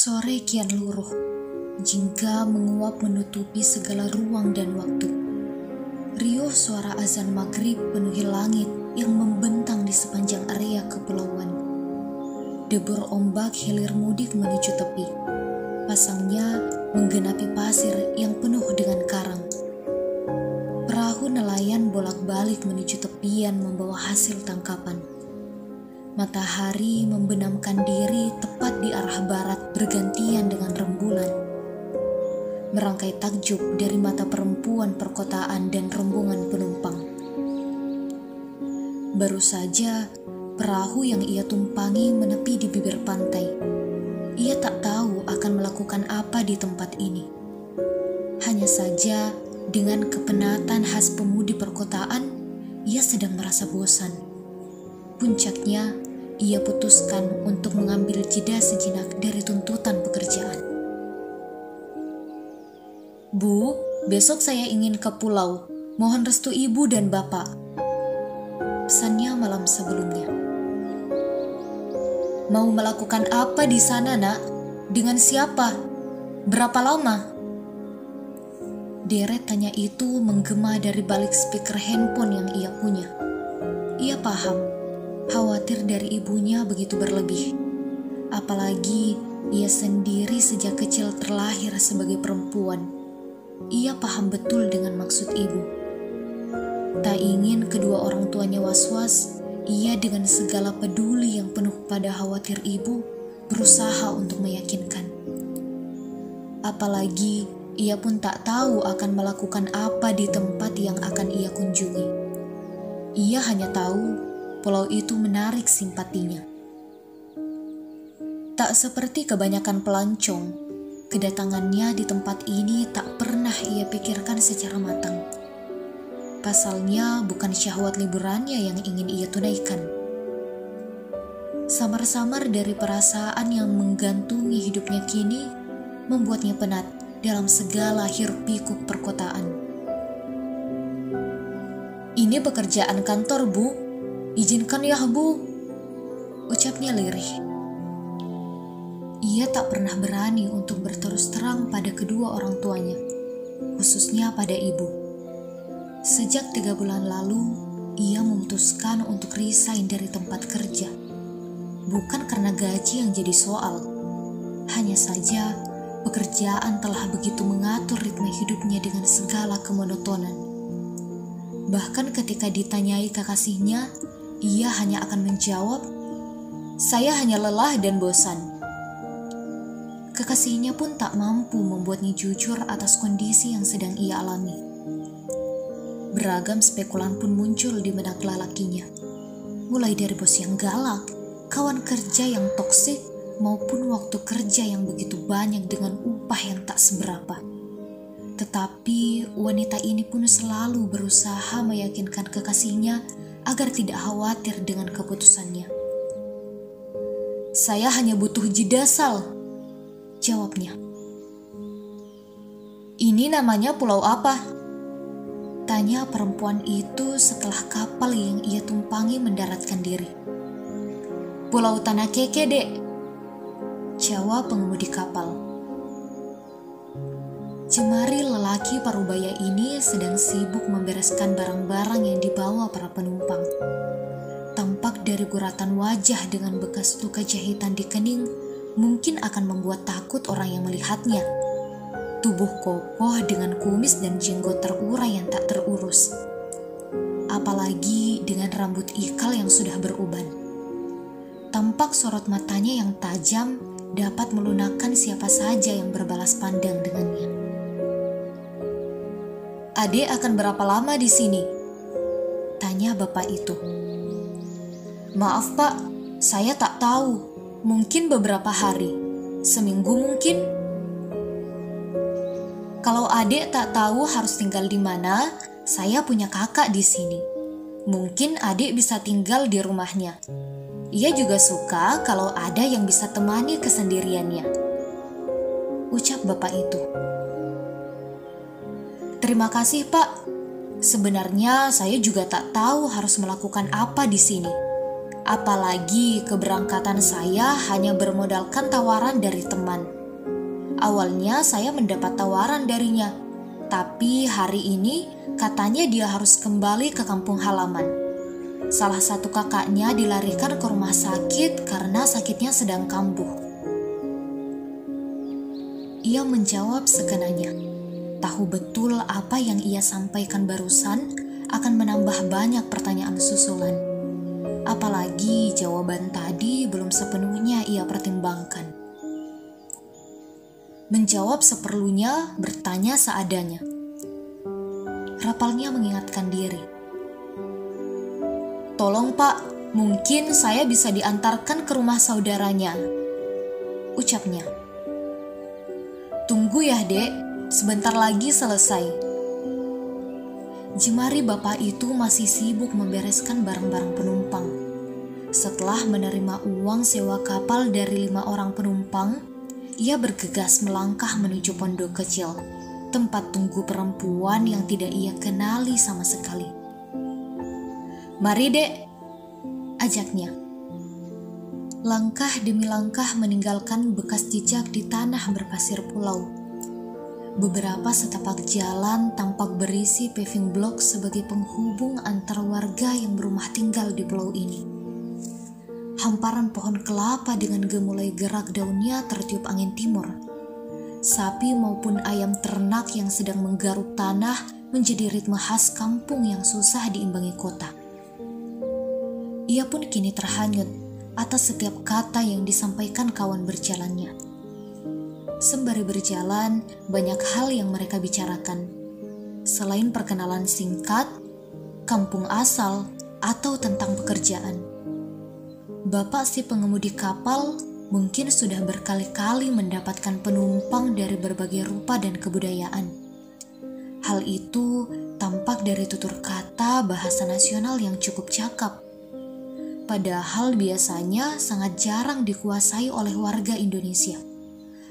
Sore kian luruh, jingga menguap menutupi segala ruang dan waktu. Riuh suara azan maghrib penuhi langit yang membentang di sepanjang area kepulauan. Debur ombak hilir mudik menuju tepi. Pasangnya menggenapi pasir yang penuh dengan karang. Perahu nelayan bolak-balik menuju tepian membawa hasil tangkapan. Matahari membenamkan diri tepat di arah barat bergantian dengan rembulan. Merangkai takjub dari mata perempuan perkotaan dan rombongan penumpang. Baru saja perahu yang ia tumpangi menepi di bibir pantai. Ia tak tahu akan melakukan apa di tempat ini. Hanya saja dengan kepenatan khas pemudi perkotaan, ia sedang merasa bosan. Puncaknya, ia putuskan untuk mengambil jeda sejenak dari tuntutan pekerjaan. Bu, besok saya ingin ke pulau. Mohon restu ibu dan bapak. Pesannya malam sebelumnya. Mau melakukan apa di sana, Nak? Dengan siapa? Berapa lama? Deret tanya itu menggema dari balik speaker handphone yang ia punya. Ia paham Khawatir dari ibunya begitu berlebih. Apalagi ia sendiri sejak kecil terlahir sebagai perempuan. Ia paham betul dengan maksud ibu. Tak ingin kedua orang tuanya was-was, ia dengan segala peduli yang penuh pada khawatir ibu berusaha untuk meyakinkan. Apalagi ia pun tak tahu akan melakukan apa di tempat yang akan ia kunjungi. Ia hanya tahu pulau itu menarik simpatinya. Tak seperti kebanyakan pelancong, kedatangannya di tempat ini tak pernah ia pikirkan secara matang. Pasalnya bukan syahwat liburannya yang ingin ia tunaikan. Samar-samar dari perasaan yang menggantungi hidupnya kini membuatnya penat dalam segala hiruk pikuk perkotaan. Ini pekerjaan kantor, Bu, Izinkan ya bu, ucapnya lirih. Ia tak pernah berani untuk berterus terang pada kedua orang tuanya, khususnya pada ibu. Sejak tiga bulan lalu, ia memutuskan untuk resign dari tempat kerja. Bukan karena gaji yang jadi soal, hanya saja pekerjaan telah begitu mengatur ritme hidupnya dengan segala kemonotonan. Bahkan ketika ditanyai kekasihnya, ia hanya akan menjawab, "Saya hanya lelah dan bosan." Kekasihnya pun tak mampu membuatnya jujur atas kondisi yang sedang ia alami. Beragam spekulan pun muncul di benak lelakinya, mulai dari bos yang galak, kawan kerja yang toksik, maupun waktu kerja yang begitu banyak dengan upah yang tak seberapa. Tetapi wanita ini pun selalu berusaha meyakinkan kekasihnya agar tidak khawatir dengan keputusannya. Saya hanya butuh jeda, Sal. Jawabnya. Ini namanya pulau apa? Tanya perempuan itu setelah kapal yang ia tumpangi mendaratkan diri. Pulau Tanah Keke, dek. Jawab pengemudi kapal. Jemari lelaki parubaya ini sedang sibuk membereskan barang-barang yang dibawa para penumpang. Tampak dari guratan wajah dengan bekas luka jahitan di kening mungkin akan membuat takut orang yang melihatnya. Tubuh kokoh dengan kumis dan jenggot terurai yang tak terurus. Apalagi dengan rambut ikal yang sudah beruban. Tampak sorot matanya yang tajam dapat melunakkan siapa saja yang berbalas pandang dengannya. Ade akan berapa lama di sini? Tanya bapak itu. Maaf pak, saya tak tahu. Mungkin beberapa hari. Seminggu mungkin. Kalau adik tak tahu harus tinggal di mana, saya punya kakak di sini. Mungkin adik bisa tinggal di rumahnya. Ia juga suka kalau ada yang bisa temani kesendiriannya. Ucap bapak itu. Terima kasih, Pak. Sebenarnya saya juga tak tahu harus melakukan apa di sini. Apalagi keberangkatan saya hanya bermodalkan tawaran dari teman. Awalnya saya mendapat tawaran darinya, tapi hari ini katanya dia harus kembali ke kampung halaman. Salah satu kakaknya dilarikan ke rumah sakit karena sakitnya sedang kambuh. Ia menjawab sekenanya. Tahu betul apa yang ia sampaikan barusan akan menambah banyak pertanyaan susulan. Apalagi jawaban tadi belum sepenuhnya ia pertimbangkan. Menjawab seperlunya, bertanya seadanya. Rapalnya mengingatkan diri. Tolong pak, mungkin saya bisa diantarkan ke rumah saudaranya. Ucapnya. Tunggu ya dek, sebentar lagi selesai. Jemari bapak itu masih sibuk membereskan barang-barang penumpang. Setelah menerima uang sewa kapal dari lima orang penumpang, ia bergegas melangkah menuju pondok kecil, tempat tunggu perempuan yang tidak ia kenali sama sekali. Mari dek, ajaknya. Langkah demi langkah meninggalkan bekas jejak di tanah berpasir pulau. Beberapa setapak jalan tampak berisi paving block sebagai penghubung antar warga yang berumah tinggal di pulau ini. Hamparan pohon kelapa dengan gemulai gerak daunnya tertiup angin timur. Sapi maupun ayam ternak yang sedang menggaruk tanah menjadi ritme khas kampung yang susah diimbangi kota. Ia pun kini terhanyut atas setiap kata yang disampaikan kawan berjalannya. Sembari berjalan, banyak hal yang mereka bicarakan. Selain perkenalan singkat, kampung asal, atau tentang pekerjaan. Bapak si pengemudi kapal mungkin sudah berkali-kali mendapatkan penumpang dari berbagai rupa dan kebudayaan. Hal itu tampak dari tutur kata bahasa nasional yang cukup cakap padahal biasanya sangat jarang dikuasai oleh warga Indonesia,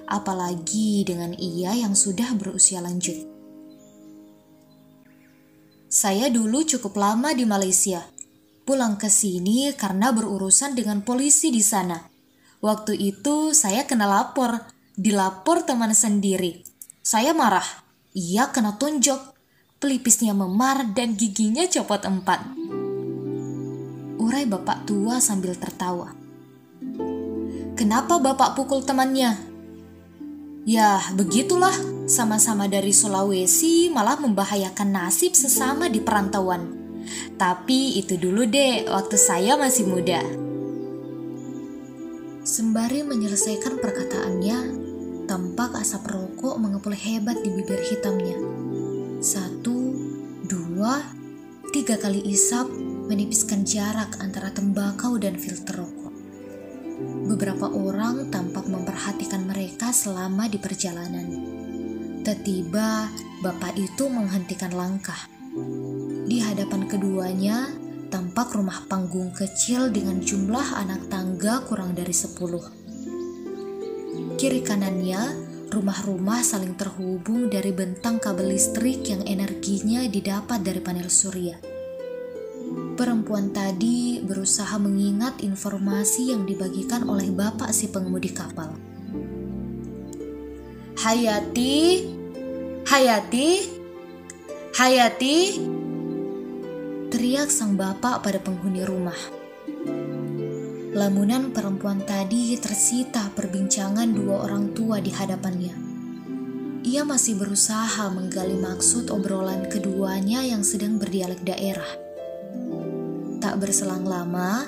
apalagi dengan ia yang sudah berusia lanjut. Saya dulu cukup lama di Malaysia, pulang ke sini karena berurusan dengan polisi di sana. Waktu itu saya kena lapor, dilapor teman sendiri. Saya marah, ia kena tunjuk, pelipisnya memar dan giginya copot empat urai bapak tua sambil tertawa. Kenapa bapak pukul temannya? Ya, begitulah. Sama-sama dari Sulawesi malah membahayakan nasib sesama di perantauan. Tapi itu dulu deh, waktu saya masih muda. Sembari menyelesaikan perkataannya, tampak asap rokok mengepul hebat di bibir hitamnya. Satu, dua, tiga kali isap menipiskan jarak antara tembakau dan filter rokok. Beberapa orang tampak memperhatikan mereka selama di perjalanan. Tiba-tiba, bapak itu menghentikan langkah. Di hadapan keduanya, tampak rumah panggung kecil dengan jumlah anak tangga kurang dari sepuluh. Kiri kanannya, rumah-rumah saling terhubung dari bentang kabel listrik yang energinya didapat dari panel surya. Perempuan tadi berusaha mengingat informasi yang dibagikan oleh bapak si pengemudi kapal. Hayati, Hayati, Hayati, teriak sang bapak pada penghuni rumah. Lamunan perempuan tadi tersita perbincangan dua orang tua di hadapannya. Ia masih berusaha menggali maksud obrolan keduanya yang sedang berdialek daerah. Tak berselang lama,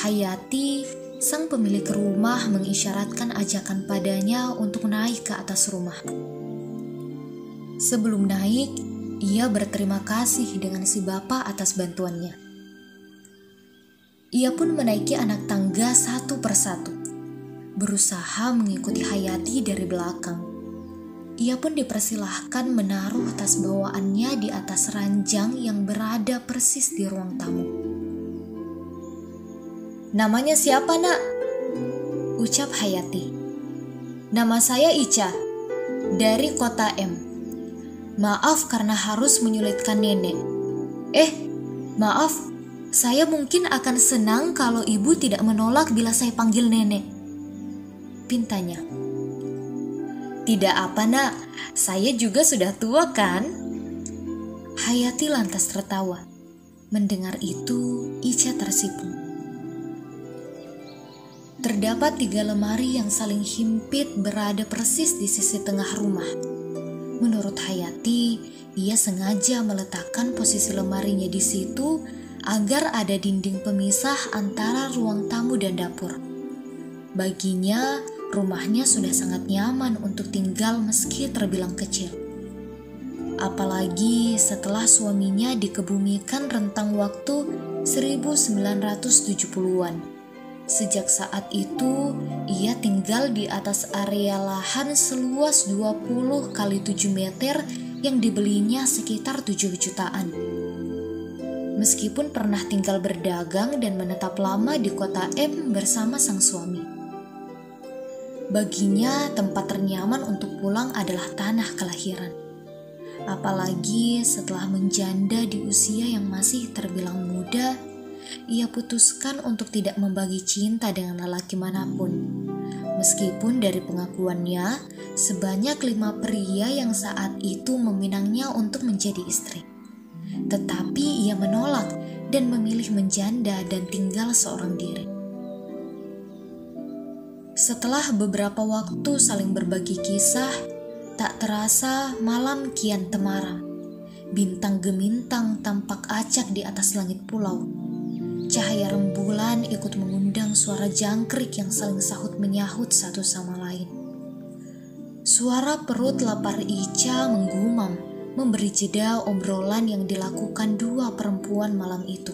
Hayati, sang pemilik rumah mengisyaratkan ajakan padanya untuk naik ke atas rumah. Sebelum naik, ia berterima kasih dengan si bapak atas bantuannya. Ia pun menaiki anak tangga satu persatu, berusaha mengikuti Hayati dari belakang. Ia pun dipersilahkan menaruh tas bawaannya di atas ranjang yang berada persis di ruang tamu. Namanya siapa nak? Ucap Hayati. Nama saya Ica, dari kota M. Maaf karena harus menyulitkan nenek. Eh, maaf, Saya mungkin akan senang kalau ibu tidak menolak bila saya panggil nenek. Pintanya. Tidak apa nak, saya juga sudah tua kan? Hayati lantas tertawa. Mendengar itu, Ica tersipu. Terdapat tiga lemari yang saling himpit berada persis di sisi tengah rumah. Menurut Hayati, ia sengaja meletakkan posisi lemarinya di situ agar ada dinding pemisah antara ruang tamu dan dapur. Baginya, rumahnya sudah sangat nyaman untuk tinggal meski terbilang kecil. Apalagi setelah suaminya dikebumikan rentang waktu 1970-an. Sejak saat itu, ia tinggal di atas area lahan seluas 20 kali 7 meter yang dibelinya sekitar 7 jutaan. Meskipun pernah tinggal berdagang dan menetap lama di kota M bersama sang suami. Baginya, tempat ternyaman untuk pulang adalah tanah kelahiran. Apalagi setelah menjanda di usia yang masih terbilang muda, ia putuskan untuk tidak membagi cinta dengan lelaki mana pun. Meskipun dari pengakuannya, sebanyak lima pria yang saat itu meminangnya untuk menjadi istri tetapi ia menolak dan memilih menjanda dan tinggal seorang diri. Setelah beberapa waktu saling berbagi kisah, tak terasa malam kian temaram. Bintang gemintang tampak acak di atas langit pulau. Cahaya rembulan ikut mengundang suara jangkrik yang saling sahut menyahut satu sama lain. Suara perut lapar Ica menggumam memberi jeda obrolan yang dilakukan dua perempuan malam itu.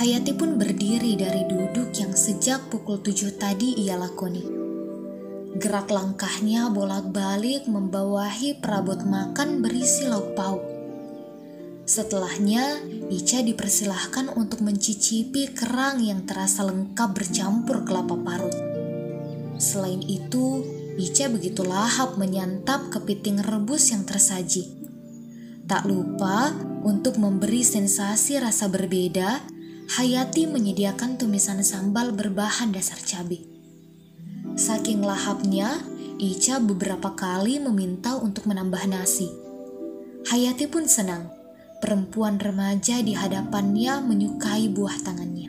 Hayati pun berdiri dari duduk yang sejak pukul tujuh tadi ia lakoni. Gerak langkahnya bolak-balik membawahi perabot makan berisi lauk pauk. Setelahnya, Ica dipersilahkan untuk mencicipi kerang yang terasa lengkap bercampur kelapa parut. Selain itu, Ica begitu lahap menyantap kepiting rebus yang tersaji. Tak lupa untuk memberi sensasi rasa berbeda, Hayati menyediakan tumisan sambal berbahan dasar cabai. Saking lahapnya, Ica beberapa kali meminta untuk menambah nasi. Hayati pun senang. Perempuan remaja di hadapannya menyukai buah tangannya.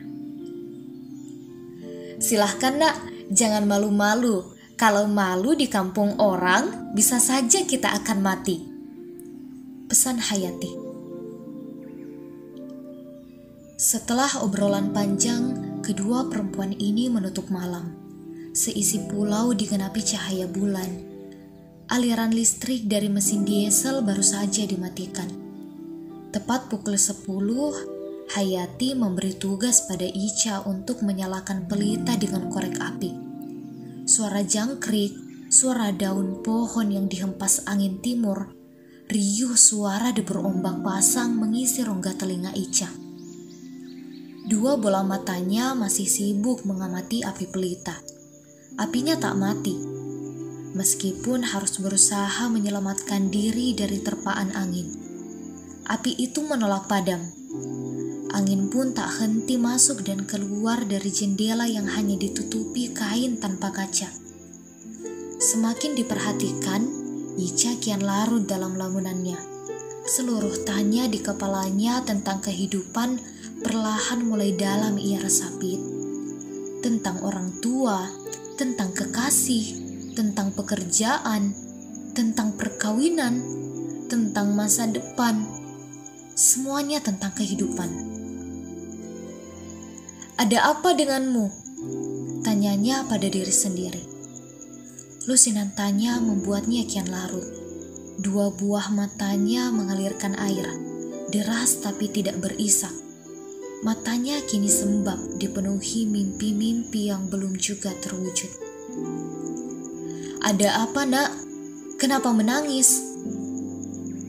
Silahkan nak, jangan malu-malu. Kalau malu di kampung orang, bisa saja kita akan mati. Pesan Hayati. Setelah obrolan panjang, kedua perempuan ini menutup malam. Seisi pulau digenapi cahaya bulan. Aliran listrik dari mesin diesel baru saja dimatikan. Tepat pukul 10, Hayati memberi tugas pada Ica untuk menyalakan pelita dengan korek api suara jangkrik, suara daun pohon yang dihempas angin timur, riuh suara debur ombak pasang mengisi rongga telinga Ica. Dua bola matanya masih sibuk mengamati api pelita. Apinya tak mati, meskipun harus berusaha menyelamatkan diri dari terpaan angin. Api itu menolak padam. Angin pun tak henti masuk dan keluar dari jendela yang hanya ditutupi kain tanpa kaca. Semakin diperhatikan, Ica kian larut dalam lamunannya. Seluruh tanya di kepalanya tentang kehidupan perlahan mulai dalam ia resapi. Tentang orang tua, tentang kekasih, tentang pekerjaan, tentang perkawinan, tentang masa depan, semuanya tentang kehidupan. Ada apa denganmu? Tanyanya pada diri sendiri. Lusinan tanya membuatnya kian larut. Dua buah matanya mengalirkan air, deras tapi tidak berisak. Matanya kini sembab dipenuhi mimpi-mimpi yang belum juga terwujud. Ada apa nak? Kenapa menangis?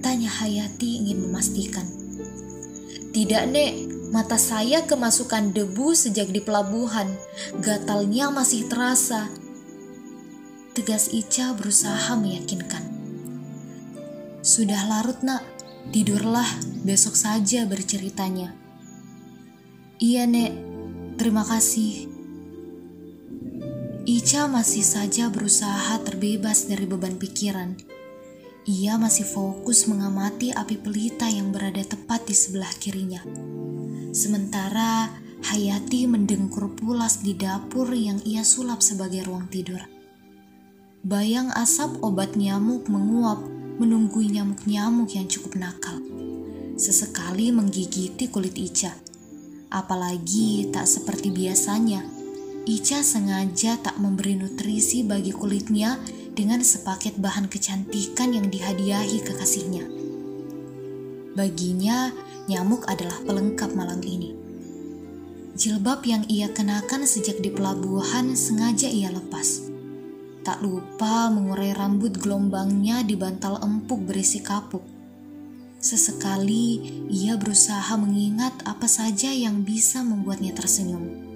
Tanya Hayati ingin memastikan. Tidak nek, Mata saya kemasukan debu sejak di pelabuhan. Gatalnya masih terasa. Tegas Ica berusaha meyakinkan. Sudah larut nak, tidurlah besok saja berceritanya. Iya, Nek. Terima kasih. Ica masih saja berusaha terbebas dari beban pikiran. Ia masih fokus mengamati api pelita yang berada tepat di sebelah kirinya. Sementara Hayati mendengkur pulas di dapur yang ia sulap sebagai ruang tidur. Bayang asap obat nyamuk menguap menunggui nyamuk-nyamuk yang cukup nakal. Sesekali menggigiti kulit Ica. Apalagi tak seperti biasanya Ica sengaja tak memberi nutrisi bagi kulitnya dengan sepaket bahan kecantikan yang dihadiahi kekasihnya. Baginya, nyamuk adalah pelengkap malam ini. Jilbab yang ia kenakan sejak di pelabuhan sengaja ia lepas. Tak lupa mengurai rambut gelombangnya di bantal empuk berisi kapuk. Sesekali ia berusaha mengingat apa saja yang bisa membuatnya tersenyum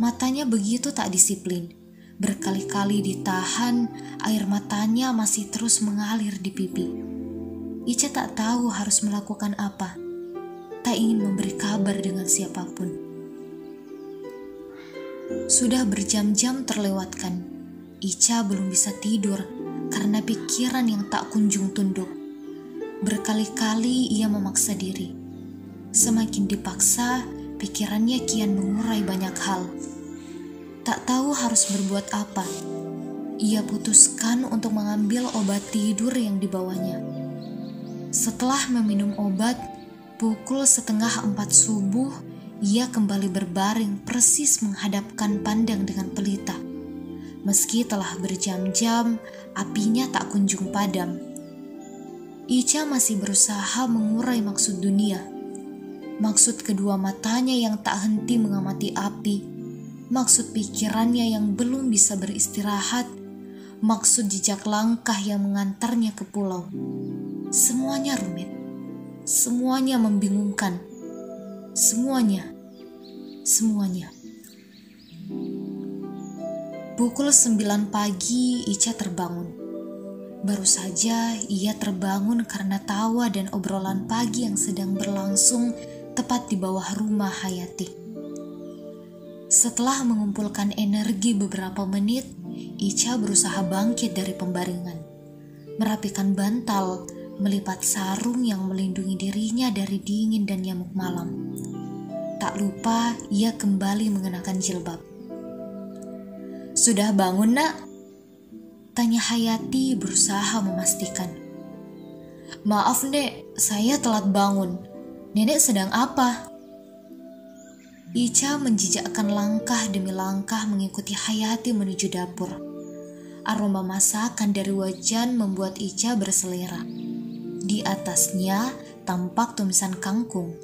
Matanya begitu tak disiplin. Berkali-kali ditahan, air matanya masih terus mengalir di pipi. Ica tak tahu harus melakukan apa. Tak ingin memberi kabar dengan siapa pun. Sudah berjam-jam terlewatkan. Ica belum bisa tidur karena pikiran yang tak kunjung tunduk. Berkali-kali ia memaksa diri. Semakin dipaksa, pikirannya kian mengurai banyak hal. Tak tahu harus berbuat apa. Ia putuskan untuk mengambil obat tidur yang dibawanya. Setelah meminum obat, pukul setengah empat subuh, ia kembali berbaring persis menghadapkan pandang dengan pelita. Meski telah berjam-jam, apinya tak kunjung padam. Ica masih berusaha mengurai maksud dunia. Maksud kedua matanya yang tak henti mengamati api maksud pikirannya yang belum bisa beristirahat, maksud jejak langkah yang mengantarnya ke pulau. Semuanya rumit, semuanya membingungkan, semuanya, semuanya. Pukul sembilan pagi, Ica terbangun. Baru saja ia terbangun karena tawa dan obrolan pagi yang sedang berlangsung tepat di bawah rumah Hayati. Setelah mengumpulkan energi beberapa menit, Ica berusaha bangkit dari pembaringan. Merapikan bantal, melipat sarung yang melindungi dirinya dari dingin dan nyamuk malam. Tak lupa ia kembali mengenakan jilbab. Sudah bangun nak? Tanya Hayati berusaha memastikan. Maaf nek, saya telat bangun. Nenek sedang apa? Ica menjijakkan langkah demi langkah mengikuti Hayati menuju dapur. Aroma masakan dari wajan membuat Ica berselera. Di atasnya tampak tumisan kangkung.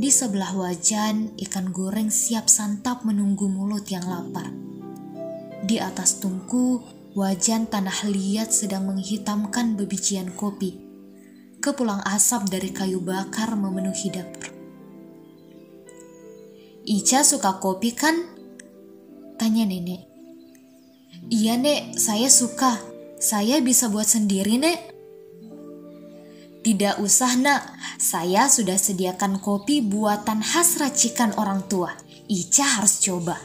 Di sebelah wajan, ikan goreng siap santap menunggu mulut yang lapar. Di atas tungku, wajan tanah liat sedang menghitamkan bebijian kopi. Kepulang asap dari kayu bakar memenuhi dapur. Ica suka kopi kan? Tanya nenek. Iya nek, saya suka. Saya bisa buat sendiri nek. Tidak usah nak, saya sudah sediakan kopi buatan khas racikan orang tua. Ica harus coba.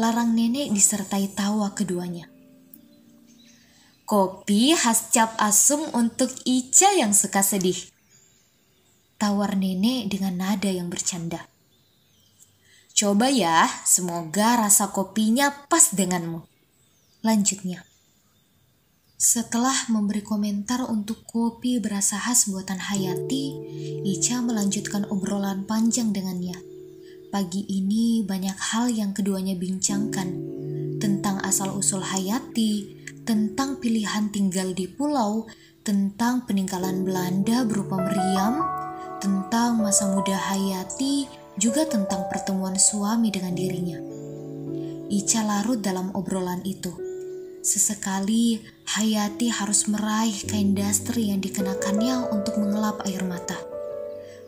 Larang nenek disertai tawa keduanya. Kopi khas cap asum untuk Ica yang suka sedih. Tawar nenek dengan nada yang bercanda. Coba ya, semoga rasa kopinya pas denganmu. Lanjutnya. Setelah memberi komentar untuk kopi berasa khas buatan Hayati, Ica melanjutkan obrolan panjang dengannya. Pagi ini banyak hal yang keduanya bincangkan tentang asal-usul Hayati, tentang pilihan tinggal di pulau, tentang peninggalan Belanda berupa meriam, tentang masa muda Hayati, juga tentang pertemuan suami dengan dirinya. Ica larut dalam obrolan itu. Sesekali Hayati harus meraih kain daster yang dikenakannya untuk mengelap air mata.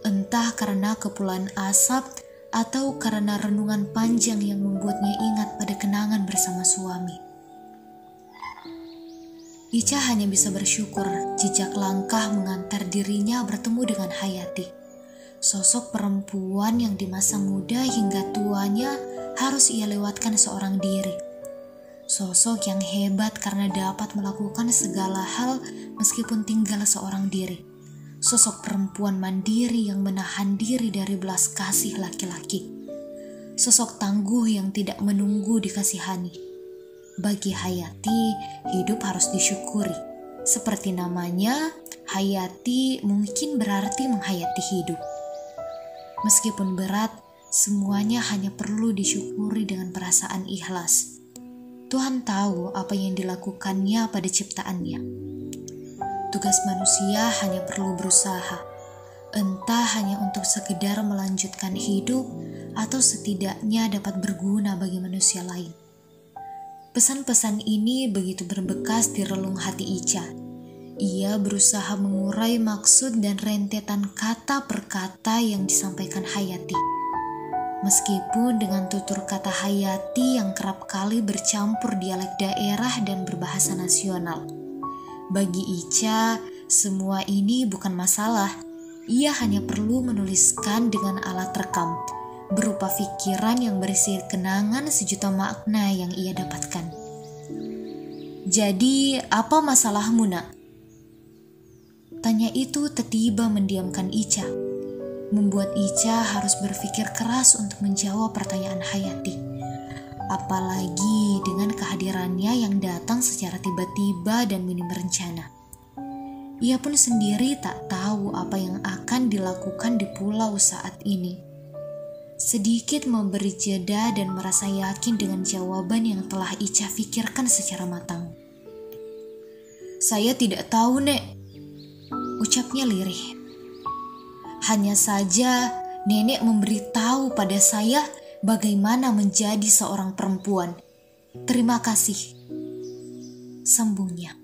Entah karena kepulan asap atau karena renungan panjang yang membuatnya ingat pada kenangan bersama suami. Ica hanya bisa bersyukur jejak langkah mengantar dirinya bertemu dengan Hayati Sosok perempuan yang di masa muda hingga tuanya harus ia lewatkan seorang diri. Sosok yang hebat karena dapat melakukan segala hal meskipun tinggal seorang diri. Sosok perempuan mandiri yang menahan diri dari belas kasih laki-laki. Sosok tangguh yang tidak menunggu dikasihani. Bagi Hayati, hidup harus disyukuri. Seperti namanya, Hayati mungkin berarti menghayati hidup. Meskipun berat, semuanya hanya perlu disyukuri dengan perasaan ikhlas. Tuhan tahu apa yang dilakukannya pada ciptaannya. Tugas manusia hanya perlu berusaha, entah hanya untuk sekedar melanjutkan hidup atau setidaknya dapat berguna bagi manusia lain. Pesan-pesan ini begitu berbekas di relung hati Ica ia berusaha mengurai maksud dan rentetan kata per kata yang disampaikan Hayati. Meskipun dengan tutur kata Hayati yang kerap kali bercampur dialek daerah dan berbahasa nasional. Bagi Ica, semua ini bukan masalah. Ia hanya perlu menuliskan dengan alat rekam, berupa pikiran yang berisi kenangan sejuta makna yang ia dapatkan. Jadi, apa masalahmu, Nak? Tanya itu tiba-tiba mendiamkan Ica, membuat Ica harus berpikir keras untuk menjawab pertanyaan Hayati. Apalagi dengan kehadirannya yang datang secara tiba-tiba dan minim rencana. Ia pun sendiri tak tahu apa yang akan dilakukan di pulau saat ini. Sedikit memberi jeda dan merasa yakin dengan jawaban yang telah Ica pikirkan secara matang. Saya tidak tahu, Nek, ucapnya lirih. Hanya saja nenek memberitahu pada saya bagaimana menjadi seorang perempuan. Terima kasih. Sambungnya.